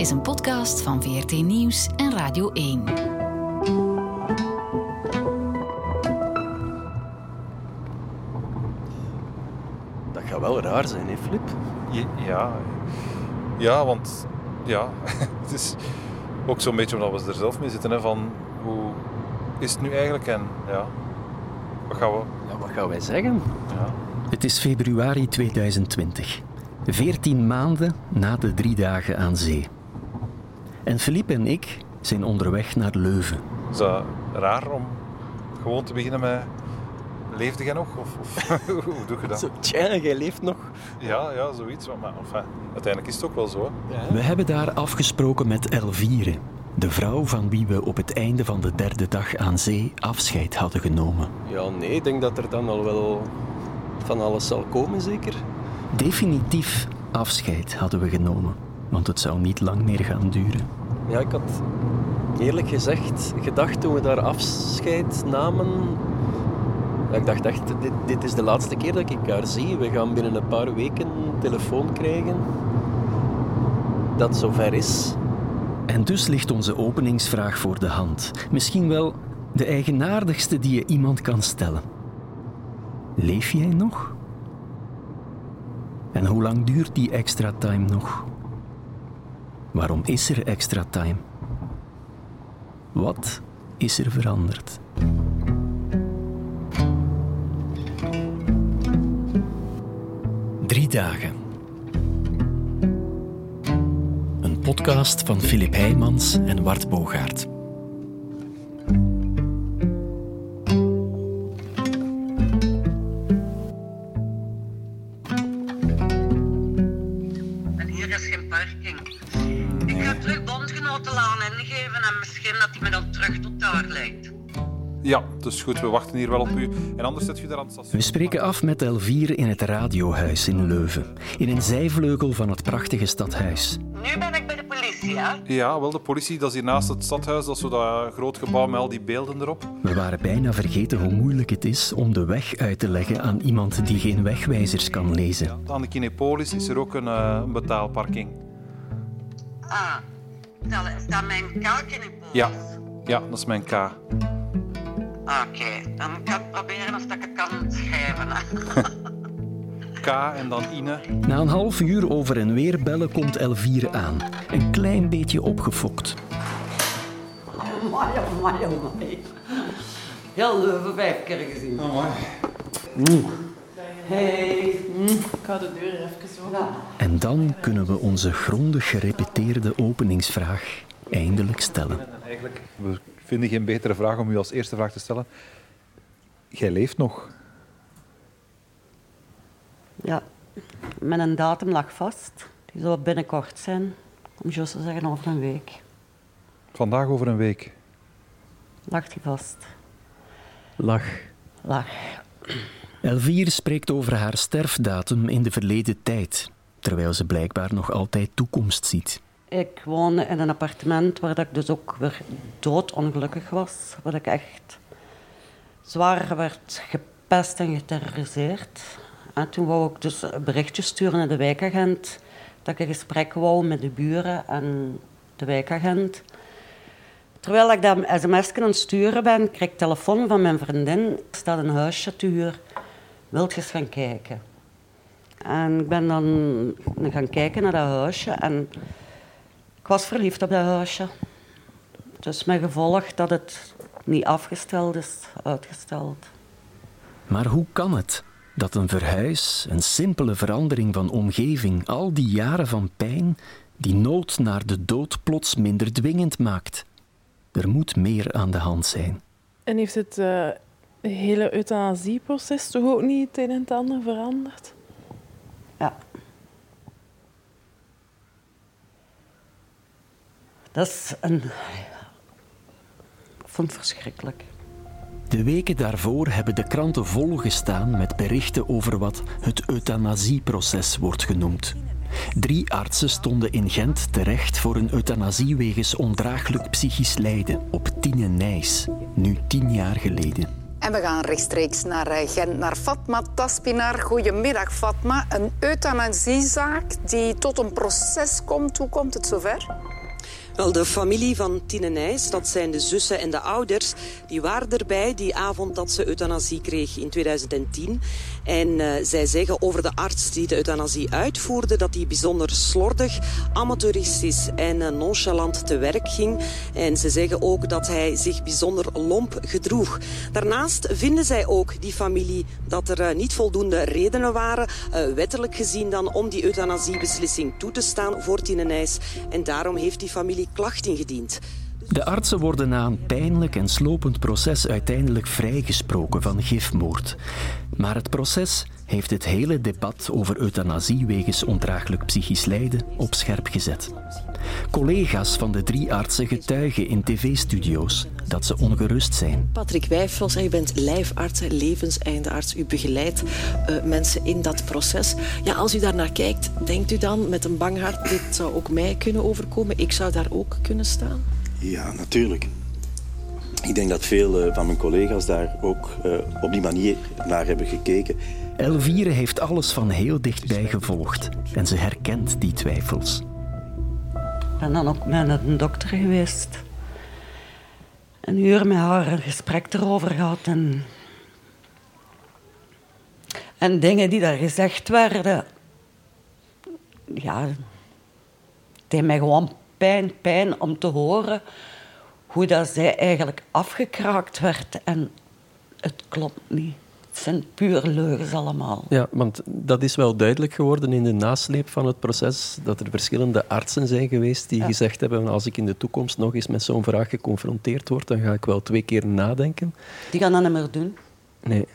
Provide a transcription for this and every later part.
is een podcast van VRT Nieuws en Radio 1. Dat gaat wel raar zijn, hè, Flip? Ja, ja want ja, het is ook zo'n beetje omdat we er zelf mee zitten. Hè, van hoe is het nu eigenlijk en ja, wat gaan we... Ja, wat gaan wij zeggen? Ja. Het is februari 2020. Veertien maanden na de drie dagen aan zee. En Philippe en ik zijn onderweg naar Leuven. Is dat raar om gewoon te beginnen met... Leefde jij nog? Of, of hoe doe je dat? Zo, tja, jij leeft nog. Ja, ja, zoiets. Maar enfin, uiteindelijk is het ook wel zo. We hebben daar afgesproken met Elvire, de vrouw van wie we op het einde van de derde dag aan zee afscheid hadden genomen. Ja, nee, ik denk dat er dan al wel van alles zal komen, zeker. Definitief afscheid hadden we genomen, want het zou niet lang meer gaan duren. Ja, ik had eerlijk gezegd gedacht toen we daar afscheid namen. Ik dacht echt, dit, dit is de laatste keer dat ik haar zie. We gaan binnen een paar weken telefoon krijgen. Dat zover is. En dus ligt onze openingsvraag voor de hand. Misschien wel de eigenaardigste die je iemand kan stellen. Leef jij nog? En hoe lang duurt die extra time nog? Waarom is er extra time? Wat is er veranderd? Drie dagen. Een podcast van Filip Heijmans en Wart Bogaert. Goed, we wachten hier wel op u. En anders zet je daar aan het station. We spreken af met Elvire in het radiohuis in Leuven, in een zijvleugel van het prachtige stadhuis. Nu ben ik bij de politie, hè? Ja, wel de politie, dat is hier naast het stadhuis. Dat is zo dat groot gebouw met al die beelden erop. We waren bijna vergeten hoe moeilijk het is om de weg uit te leggen aan iemand die geen wegwijzers kan lezen. Aan de Kinepolis is er ook een, eh, een betaalparking. Ah, stel, is dat mijn kalk in de pols? Ja, ja, dat is mijn K. Oké, dan kan ik proberen of dat ik het kan schrijven. K en dan Ine. Na een half uur over en weer bellen komt Elvire aan, een klein beetje opgefokt. Amai, amai, amai. Heel Leuven vijf keer gezien. Hey. Ik ga de deur even zo. En dan kunnen we onze grondig gerepeteerde openingsvraag eindelijk stellen. En eigenlijk, we vinden geen betere vraag om u als eerste vraag te stellen. Jij leeft nog. Ja, mijn datum lag vast. Die zal binnenkort zijn. Om juist te zeggen over een week. Vandaag over een week. Lag die vast. Lach. Lag. Elvire spreekt over haar sterfdatum in de verleden tijd, terwijl ze blijkbaar nog altijd toekomst ziet. Ik woonde in een appartement waar ik dus ook weer doodongelukkig was. Waar ik echt zwaar werd gepest en geterroriseerd. En toen wou ik dus een berichtje sturen naar de wijkagent. Dat ik een gesprek wou met de buren en de wijkagent. Terwijl ik dat sms aan het sturen ben, krijg ik telefoon van mijn vriendin. Er staat een huisje te huur. Wilt je eens gaan kijken? En ik ben dan gaan kijken naar dat huisje. En was verliefd op dat huisje. Dus met gevolg dat het niet afgesteld is, uitgesteld. Maar hoe kan het dat een verhuis, een simpele verandering van omgeving, al die jaren van pijn, die nood naar de dood plots minder dwingend maakt? Er moet meer aan de hand zijn. En heeft het eh, hele euthanasieproces toch ook niet het een en het ander veranderd? Ja. Dat is een... Ik vond het verschrikkelijk. De weken daarvoor hebben de kranten volgestaan met berichten over wat het euthanasieproces wordt genoemd. Drie artsen stonden in Gent terecht voor een euthanasie wegens ondraaglijk psychisch lijden op Tine Nijs, nu tien jaar geleden. En we gaan rechtstreeks naar eh, Gent, naar Fatma Taspinar. Goedemiddag, Fatma. Een euthanasiezaak die tot een proces komt. Hoe komt het zover? De familie van Tine Nijs, dat zijn de zussen en de ouders... die waren erbij die avond dat ze euthanasie kreeg in 2010. En uh, zij zeggen over de arts die de euthanasie uitvoerde... dat hij bijzonder slordig, amateuristisch en uh, nonchalant te werk ging. En ze zeggen ook dat hij zich bijzonder lomp gedroeg. Daarnaast vinden zij ook, die familie, dat er uh, niet voldoende redenen waren... wettelijk gezien dan om die euthanasiebeslissing toe te staan voor Tine Nijs. En daarom heeft die familie klacht ingediend. De artsen worden na een pijnlijk en slopend proces uiteindelijk vrijgesproken van gifmoord. Maar het proces heeft het hele debat over euthanasie wegens ondraaglijk psychisch lijden op scherp gezet. Collega's van de drie artsen getuigen in tv-studio's dat ze ongerust zijn. Patrick Wijfels, je bent lijfarts, levenseindearts. U begeleidt uh, mensen in dat proces. Ja, als u daar naar kijkt, denkt u dan met een bang hart... dit zou ook mij kunnen overkomen, ik zou daar ook kunnen staan? Ja, natuurlijk. Ik denk dat veel uh, van mijn collega's daar ook uh, op die manier naar hebben gekeken. Elvire heeft alles van heel dichtbij gevolgd en ze herkent die twijfels. Ik ben dan ook met een dokter geweest. Een uur met haar een gesprek erover gehad. En, en dingen die daar gezegd werden. Ja, het deed mij gewoon pijn, pijn om te horen hoe dat zij eigenlijk afgekraakt werd. En het klopt niet. Het zijn puur leugens allemaal. Ja, want dat is wel duidelijk geworden in de nasleep van het proces, dat er verschillende artsen zijn geweest die gezegd hebben, als ik in de toekomst nog eens met zo'n vraag geconfronteerd word, dan ga ik wel twee keer nadenken. Die gaan dat niet meer doen. Nee.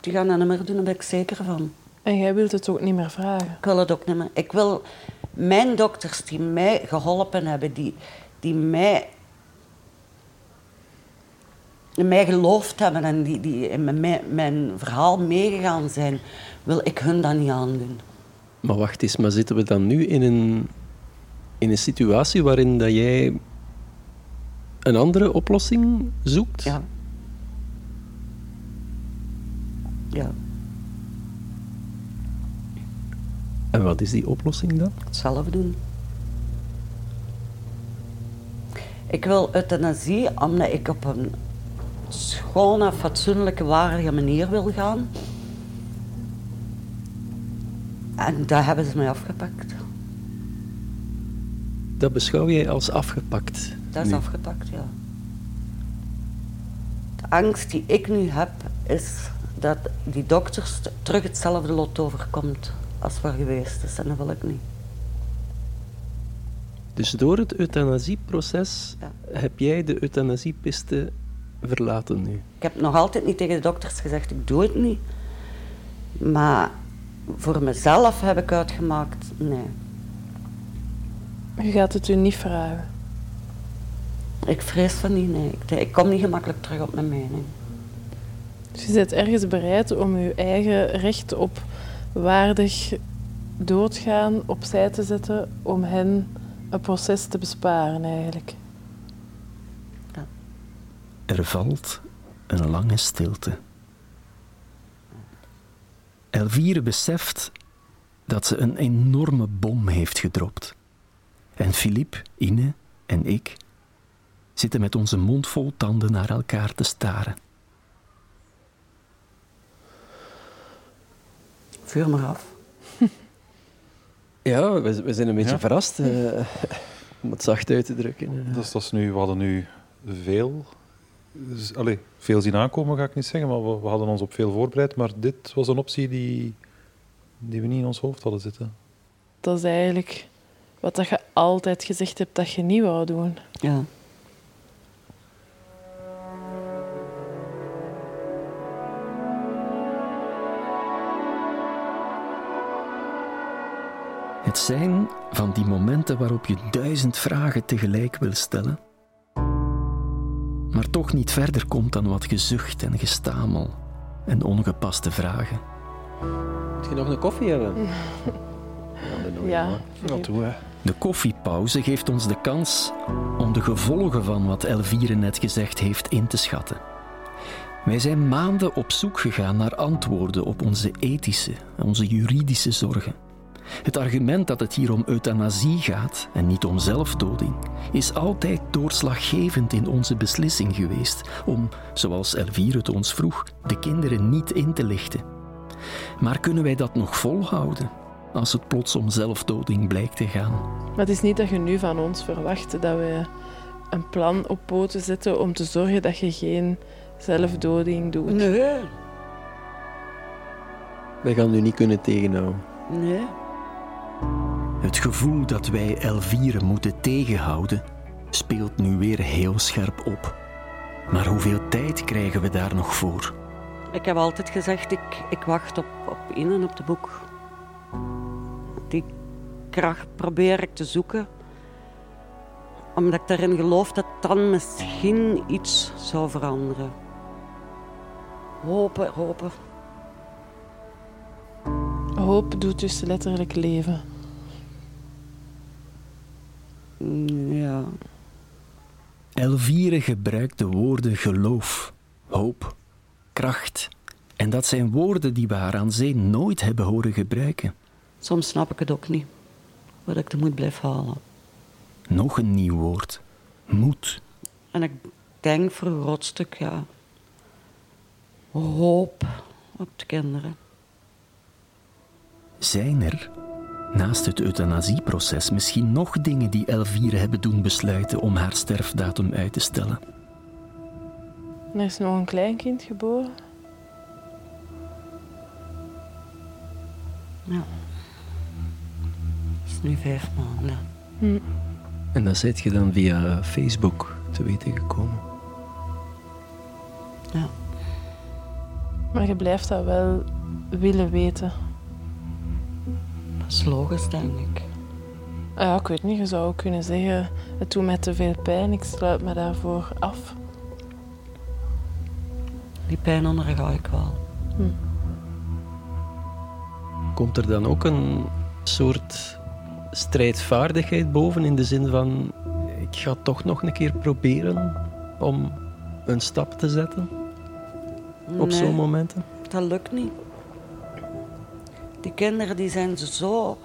Die gaan dat niet meer doen, daar ben ik zeker van. En jij wilt het ook niet meer vragen? Ik wil het ook niet meer. Ik wil mijn dokters die mij geholpen hebben, die, die mij, mij geloofd hebben en die, die in mijn, mijn verhaal meegegaan zijn, wil ik hun dat niet aandoen. Maar wacht eens, maar zitten we dan nu in een, in een situatie waarin dat jij een andere oplossing zoekt? Ja. Ja. En wat is die oplossing dan? Zelf doen. Ik wil euthanasie omdat ik op een schone, fatsoenlijke, waardige manier wil gaan. En daar hebben ze mij afgepakt. Dat beschouw jij als afgepakt? Dat is nu. afgepakt, ja. De angst die ik nu heb, is dat die dokters terug hetzelfde lot overkomt als wat geweest is. En dat wil ik niet. Dus door het euthanasieproces Ja. heb jij de euthanasiepiste verlaten nu? Ik heb nog altijd niet tegen de dokters gezegd, ik doe het niet. Maar voor mezelf heb ik uitgemaakt, nee. Je gaat het u niet vragen. Ik vrees van niet, nee. Ik, ik kom niet gemakkelijk terug op mijn mening. Dus je bent ergens bereid om je eigen recht op waardig doodgaan opzij te zetten om hen een proces te besparen eigenlijk. Er valt een lange stilte. Elvire beseft dat ze een enorme bom heeft gedropt. En Philippe, Ine en ik zitten met onze mond vol tanden naar elkaar te staren. Vuur maar af. Ja, we, we zijn een beetje Ja. verrast. eh, om het zacht uit te drukken. eh. Dat is, dat is nu, we hadden nu veel, z- allee, veel zien aankomen, ga ik niet zeggen, maar we, we hadden ons op veel voorbereid. Maar dit was een optie die, die we niet in ons hoofd hadden zitten. Dat is eigenlijk wat dat je altijd gezegd hebt dat je niet wou doen. Ja. Het zijn van die momenten waarop je duizend vragen tegelijk wil stellen, maar toch niet verder komt dan wat gezucht en gestamel en ongepaste vragen. Moet je nog een koffie hebben? Ja, Ja, toe, hè. De koffiepauze geeft ons de kans om de gevolgen van wat Elvire net gezegd heeft in te schatten. Wij zijn maanden op zoek gegaan naar antwoorden op onze ethische, onze juridische zorgen. Het argument dat het hier om euthanasie gaat en niet om zelfdoding, is altijd doorslaggevend in onze beslissing geweest om, zoals Elvire het ons vroeg, de kinderen niet in te lichten. Maar kunnen wij dat nog volhouden als het plots om zelfdoding blijkt te gaan? Maar het is niet dat je nu van ons verwacht dat we een plan op poten zetten om te zorgen dat je geen zelfdoding doet. Nee. Wij gaan u niet kunnen tegenhouden. Nee. Het gevoel dat wij Elvire moeten tegenhouden speelt nu weer heel scherp op. Maar hoeveel tijd krijgen we daar nog voor? Ik heb altijd gezegd, ik, ik wacht op, op in en op de boek. Die kracht probeer ik te zoeken. Omdat ik daarin geloof dat dan misschien iets zou veranderen. Hopen, hopen. Hoop doet dus letterlijk leven. Ja. Elvire gebruikt de woorden geloof, hoop, kracht. En dat zijn woorden die we haar aan zee nooit hebben horen gebruiken. Soms snap ik het ook niet. Wat ik er moet blijven halen. Nog een nieuw woord. Moed. En ik denk voor een groot stuk, ja. Hoop op de kinderen. Zijn er, naast het euthanasieproces, misschien nog dingen die Elvire hebben doen besluiten om haar sterfdatum uit te stellen? Er is nog een kleinkind geboren. Ja. Het is nu vijf maanden. Hm. En dat zit je dan via Facebook te weten gekomen. Ja. Maar je blijft dat wel willen weten. Dat is logisch, denk ik. Ah Ja, ik weet niet, je zou ook kunnen zeggen, het doet mij te veel pijn, ik sluit me daarvoor af. Die pijn onderga ik wel. Komt er dan ook een soort strijdvaardigheid boven in de zin van ik ga toch nog een keer proberen om een stap te zetten op Nee, zo'n momenten? Dat lukt niet. Die kinderen die zijn zo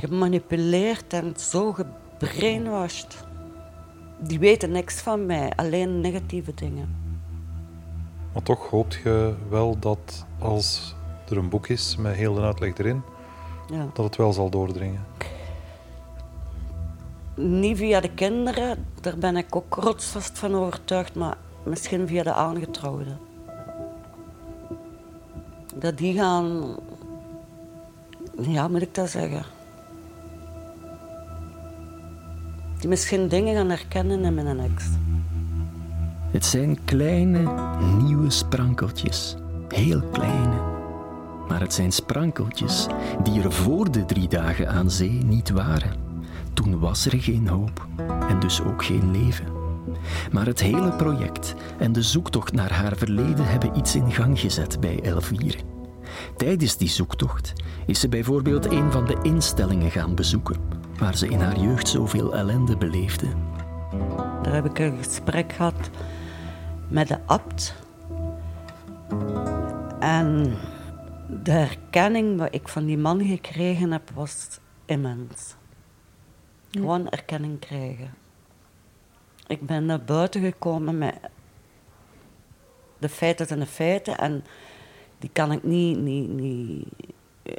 gemanipuleerd en zo gebrainwashed. Die weten niks van mij, alleen negatieve dingen. Maar toch hoopt je wel dat als er een boek is met heel de uitleg erin, Ja. dat het wel zal doordringen. Niet via de kinderen, daar ben ik ook rotsvast van overtuigd, maar misschien via de aangetrouwden. Dat die gaan, ja, moet ik dat zeggen? Die misschien dingen gaan herkennen in mijn ex. Het zijn kleine, nieuwe sprankeltjes. Heel kleine. Maar het zijn sprankeltjes die er voor de drie dagen aan zee niet waren. Toen was er geen hoop en dus ook geen leven. Maar het hele project en de zoektocht naar haar verleden hebben iets in gang gezet bij Elvire. Tijdens die zoektocht is ze bijvoorbeeld een van de instellingen gaan bezoeken, waar ze in haar jeugd zoveel ellende beleefde. Daar heb ik een gesprek gehad met de abt. En de herkenning wat ik van die man gekregen heb, was immens. Gewoon erkenning krijgen. Ik ben naar buiten gekomen met de feiten zijn de feiten en die kan ik niet, niet, niet eh,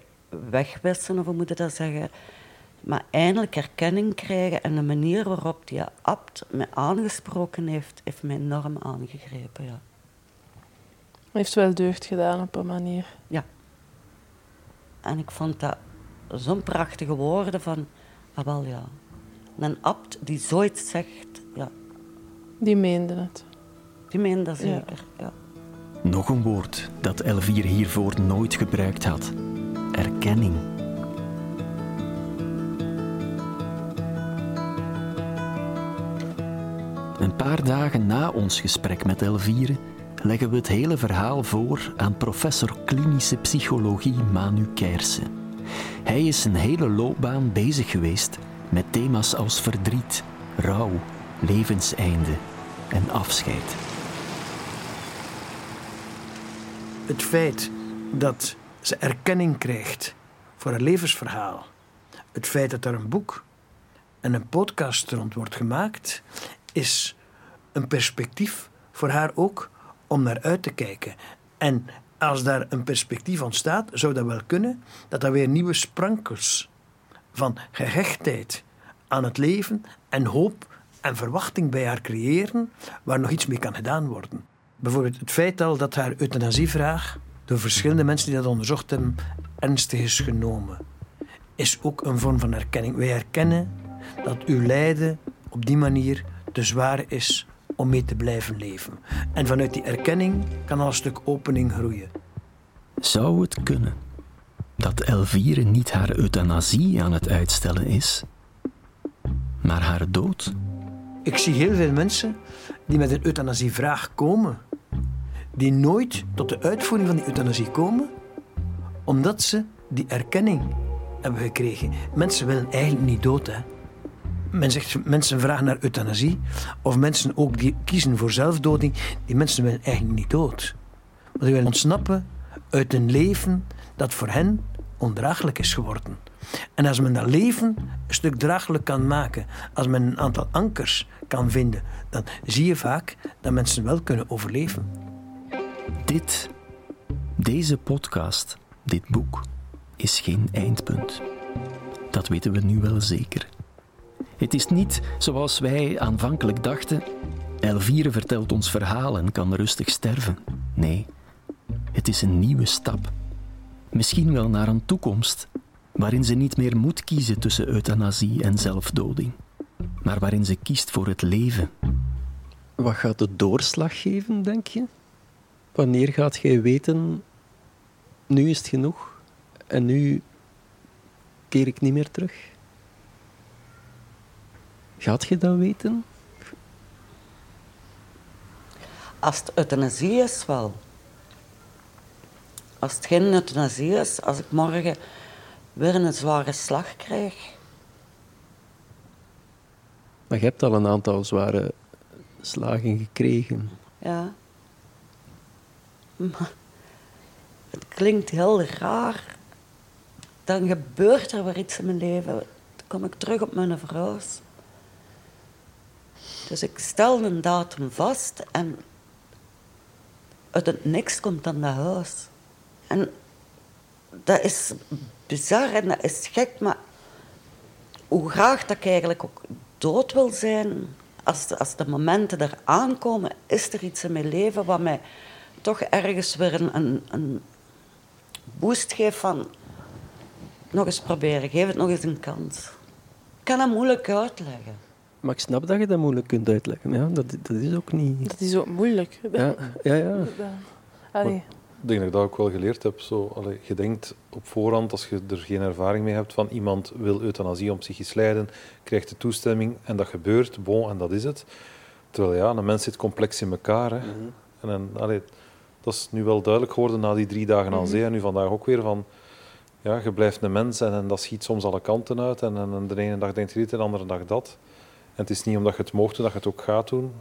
wegwissen, of hoe moet je dat zeggen. Maar eindelijk erkenning krijgen en de manier waarop die abt me aangesproken heeft, heeft mij enorm aangegrepen. Ja. Heeft wel deugd gedaan op een manier. ja. En ik vond dat zo'n prachtige woorden van, ah wel ja. Een abt die zoiets zegt, ja, Die meende het. die meent dat zeker. Ja. Nog een woord dat Elvire hiervoor nooit gebruikt had: erkenning. Een paar dagen na ons gesprek met Elvire leggen we het hele verhaal voor aan professor klinische psychologie Manu Keirsen. Hij is zijn hele loopbaan bezig geweest met thema's als verdriet, rouw, levenseinde en afscheid. het feit dat ze erkenning krijgt voor haar levensverhaal, het feit dat er een boek en een podcast rond wordt gemaakt, is een perspectief voor haar ook om naar uit te kijken. En als daar een perspectief ontstaat, zou dat wel kunnen dat er weer nieuwe sprankels van gehechtheid aan het leven en hoop en verwachting bij haar creëren, waar nog iets mee kan gedaan worden. Bijvoorbeeld het feit al dat haar euthanasievraag door verschillende mensen die dat onderzocht hebben ernstig is genomen, is ook een vorm van erkenning. Wij erkennen dat uw lijden op die manier te zwaar is om mee te blijven leven. En vanuit die erkenning kan al een stuk opening groeien. Zou het kunnen dat Elvire niet haar euthanasie aan het uitstellen is, maar haar dood? Ik zie heel veel mensen die met een euthanasievraag komen, die nooit tot de uitvoering van die euthanasie komen, omdat ze die erkenning hebben gekregen. Mensen willen eigenlijk niet dood, hè. Mensen vragen naar euthanasie, of mensen ook die kiezen voor zelfdoding, die mensen willen eigenlijk niet dood. Maar die willen ontsnappen uit een leven dat voor hen ondraaglijk is geworden. En als men dat leven een stuk draaglijk kan maken, als men een aantal ankers kan vinden, dan zie je vaak dat mensen wel kunnen overleven. Dit, deze podcast, dit boek, is geen eindpunt. Dat weten we nu wel zeker. Het is niet zoals wij aanvankelijk dachten. Elvire vertelt ons verhaal en kan rustig sterven. Nee, het is een nieuwe stap. Misschien wel naar een toekomst waarin ze niet meer moet kiezen tussen euthanasie en zelfdoding, maar waarin ze kiest voor het leven. Wat gaat de doorslag geven, denk je? Wanneer gaat jij weten, nu is het genoeg en nu keer ik niet meer terug? Gaat je dat weten? Als het euthanasie is, wel. Als het geen euthanasie is, als ik morgen weer een zware slag krijg. Maar je hebt al een aantal zware slagen gekregen. Ja. Maar het klinkt heel raar. Dan gebeurt er weer iets in mijn leven. Dan kom ik terug op mijn verhuis. Dus ik stel een datum vast en uit het niks komt dan naar huis. En dat is bizar en dat is gek, maar hoe graag dat ik eigenlijk ook dood wil zijn, als de, als de momenten er aankomen, is er iets in mijn leven wat mij toch ergens weer een, een, een boost geeft van nog eens proberen, geef het nog eens een kans. Ik kan dat moeilijk uitleggen. Maar ik snap dat je dat moeilijk kunt uitleggen. Ja, dat, dat is ook niet... Dat is ook moeilijk. Ja, ja. ja. Allee. Denk dat ik dat ook wel geleerd heb. Zo, allee, je denkt op voorhand, als je er geen ervaring mee hebt, van iemand wil euthanasie om psychisch lijden, krijgt de toestemming en dat gebeurt, bon, en dat is het. Terwijl ja, een mens zit complex in elkaar. Hè. En, en allee, dat is nu wel duidelijk geworden na die drie dagen aan zee en nu vandaag ook weer van, ja, je blijft een mens en, en dat schiet soms alle kanten uit. En, en, en de ene dag denkt je dit en de andere dag dat. En het is niet omdat je het mocht doen dat je het ook gaat doen.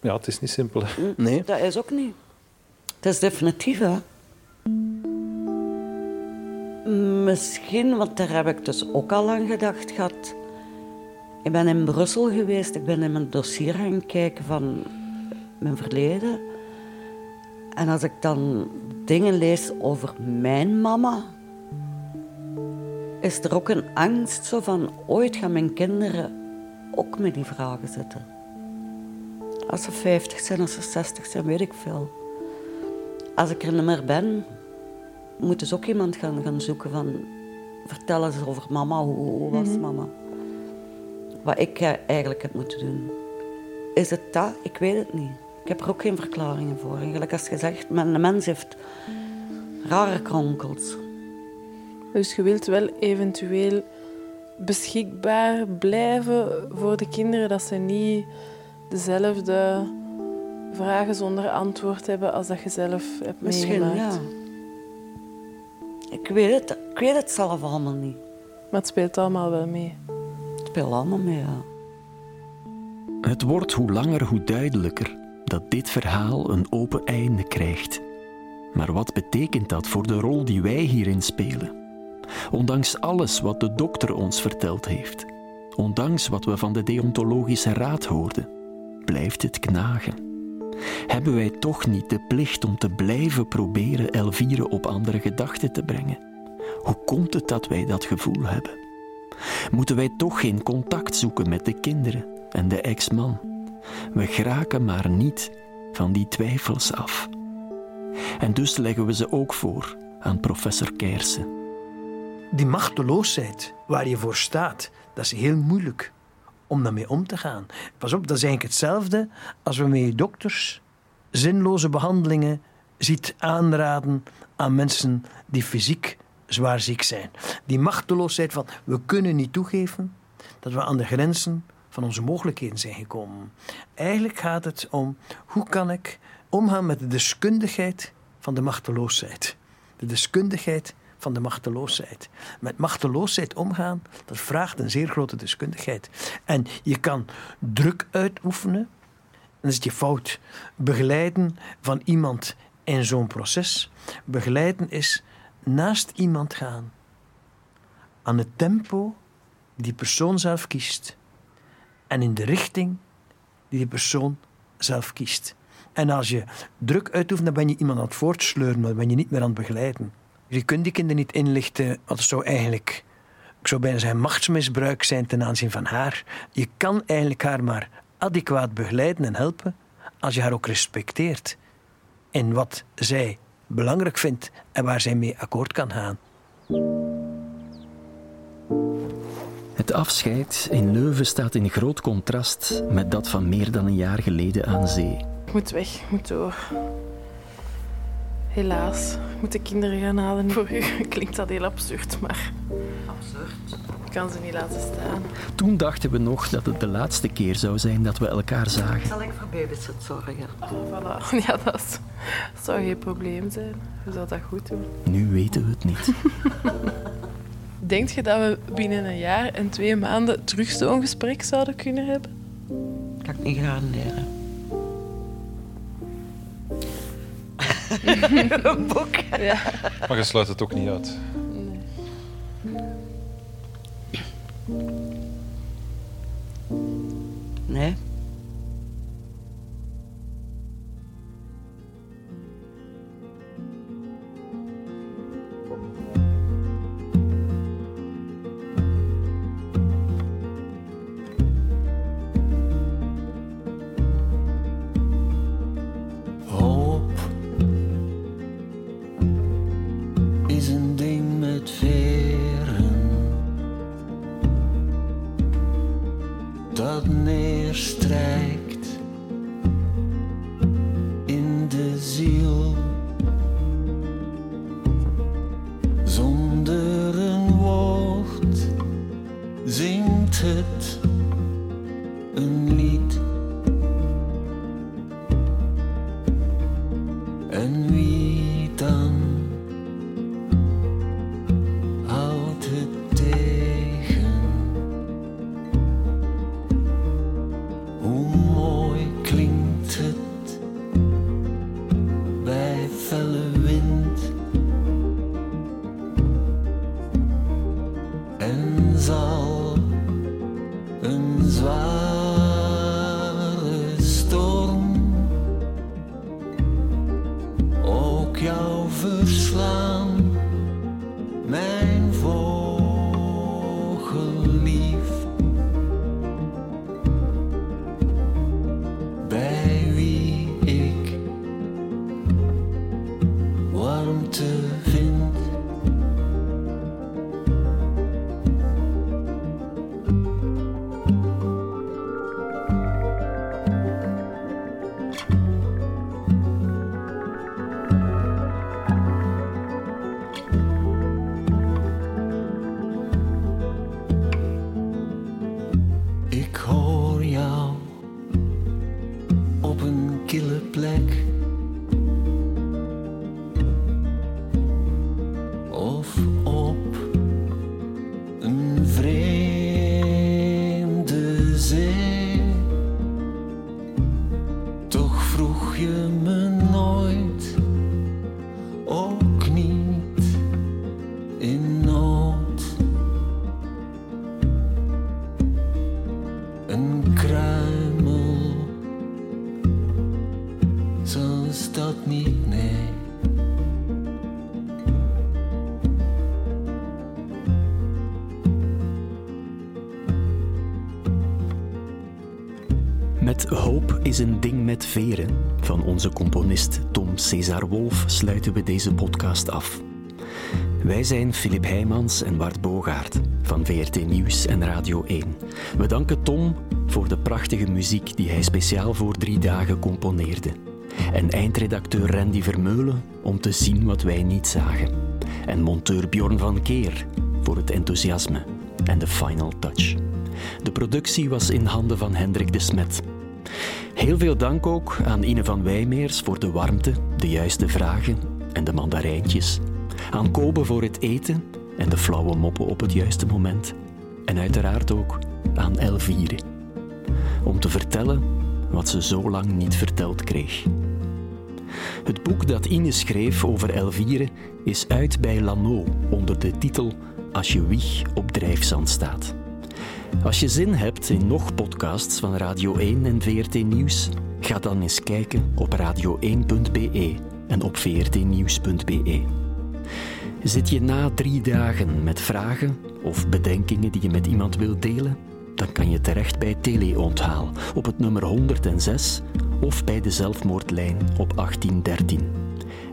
Ja, het is niet simpel. hè. Nee. Dat is ook niet. Dat is definitief, hè. Misschien, want daar heb ik dus ook al aan gedacht gehad. Ik ben in Brussel geweest, ik ben in mijn dossier gaan kijken van mijn verleden. En als ik dan dingen lees over mijn mama, is er ook een angst zo van ooit gaan mijn kinderen ook met die vragen zitten. Als ze 50 zijn, als ze 60 zijn, weet ik veel. Als ik er niet meer ben, moet dus ook iemand gaan, gaan zoeken van... Vertel eens over mama, hoe, hoe was mama? Wat ik eh, eigenlijk heb moeten doen. Is het dat? Ik weet het niet. Ik heb er ook geen verklaringen voor. Eigenlijk als gezegd, een mens heeft rare kronkels. Dus je wilt wel eventueel beschikbaar blijven voor de kinderen, dat ze niet dezelfde vragen zonder antwoord hebben als dat je zelf hebt Misschien, meegemaakt. ja. Ik weet, het, ik weet het zelf allemaal niet. Maar het speelt allemaal wel mee. Het speelt allemaal mee, ja. Het wordt hoe langer hoe duidelijker dat dit verhaal een open einde krijgt. Maar wat betekent dat voor de rol die wij hierin spelen? Ondanks alles wat de dokter ons verteld heeft, ondanks wat we van de deontologische raad hoorden, blijft het knagen. Hebben wij toch niet de plicht om te blijven proberen Elvire op andere gedachten te brengen? Hoe komt het dat wij dat gevoel hebben? Moeten wij toch geen contact zoeken met de kinderen en de ex-man? We geraken maar niet van die twijfels af. En dus leggen we ze ook voor aan professor Keersen. Die machteloosheid waar je voor staat, dat is heel moeilijk om daarmee om te gaan. Pas op, dat is eigenlijk hetzelfde als we met dokters zinloze behandelingen ziet aanraden aan mensen die fysiek zwaar ziek zijn. Die machteloosheid van we kunnen niet toegeven dat we aan de grenzen van onze mogelijkheden zijn gekomen. Eigenlijk gaat het om hoe kan ik omgaan met de deskundigheid van de machteloosheid. De deskundigheid van de machteloosheid. Met machteloosheid omgaan, dat vraagt een zeer grote deskundigheid. En je kan druk uitoefenen, dan is je fout. Begeleiden van iemand in zo'n proces. Begeleiden is naast iemand gaan. Aan het tempo die persoon zelf kiest. En in de richting die die persoon zelf kiest. En als je druk uitoefent, dan ben je iemand aan het voortsleuren, maar dan ben je niet meer aan het begeleiden. Je kunt die kinderen niet inlichten, wat zou eigenlijk, ik zou bijna zeggen, machtsmisbruik zijn ten aanzien van haar. Je kan eigenlijk haar maar adequaat begeleiden en helpen als je haar ook respecteert in wat zij belangrijk vindt en waar zij mee akkoord kan gaan. Het afscheid in Leuven staat in groot contrast met dat van meer dan een jaar geleden aan zee. Ik moet weg, ik moet door. Helaas, ik moet de kinderen gaan halen. Voor u klinkt dat heel absurd, maar... Absurd? Ik kan ze niet laten staan. Toen dachten we nog dat het de laatste keer zou zijn dat we elkaar zagen. Zal ik voor babysit zorgen? Oh, voilà. Ja, dat, is, dat zou geen probleem zijn. Je zou dat goed doen. Nu weten we het niet. Denkt je dat we binnen een jaar en twee maanden terug zo'n gesprek zouden kunnen hebben? Kan ik niet garanderen. Een boek. Ja. Maar je sluit het ook niet uit. Nee. Hoop zingt het een lied. Onze componist Tom Cesar Wolf sluiten we deze podcast af. Wij zijn Filip Heijmans en Bart Bogaert van VRT Nieuws en Radio 1. We danken Tom voor de prachtige muziek die hij speciaal voor drie dagen componeerde. En eindredacteur Randy Vermeulen om te zien wat wij niet zagen. En monteur Bjorn van Keer voor het enthousiasme en de final touch. De productie was in handen van Hendrik de Smet. Heel veel dank ook aan Ine van Wijmeers voor de warmte, de juiste vragen en de mandarijntjes. Aan Kobe voor het eten en de flauwe moppen op het juiste moment. En uiteraard ook aan Elvire. Om te vertellen wat ze zo lang niet verteld kreeg. Het boek dat Ine schreef over Elvire is uit bij Lano onder de titel Als je wieg op drijfzand staat. Als je zin hebt in nog podcasts van Radio 1 en VRT Nieuws, ga dan eens kijken op radio1.be en op vrtnieuws.be. Zit je na drie dagen met vragen of bedenkingen die je met iemand wilt delen? Dan kan je terecht bij Teleonthaal op het nummer 106 of bij de zelfmoordlijn op 1813.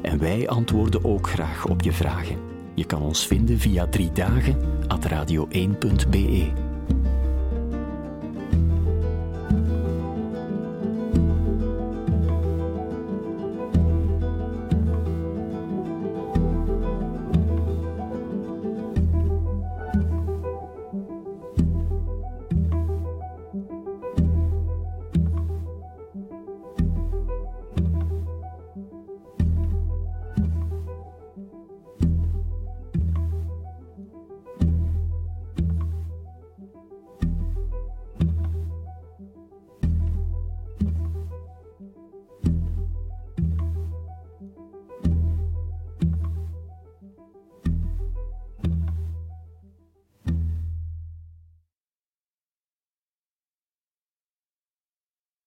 En wij antwoorden ook graag op je vragen. Je kan ons vinden via drie dagen at radio1.be.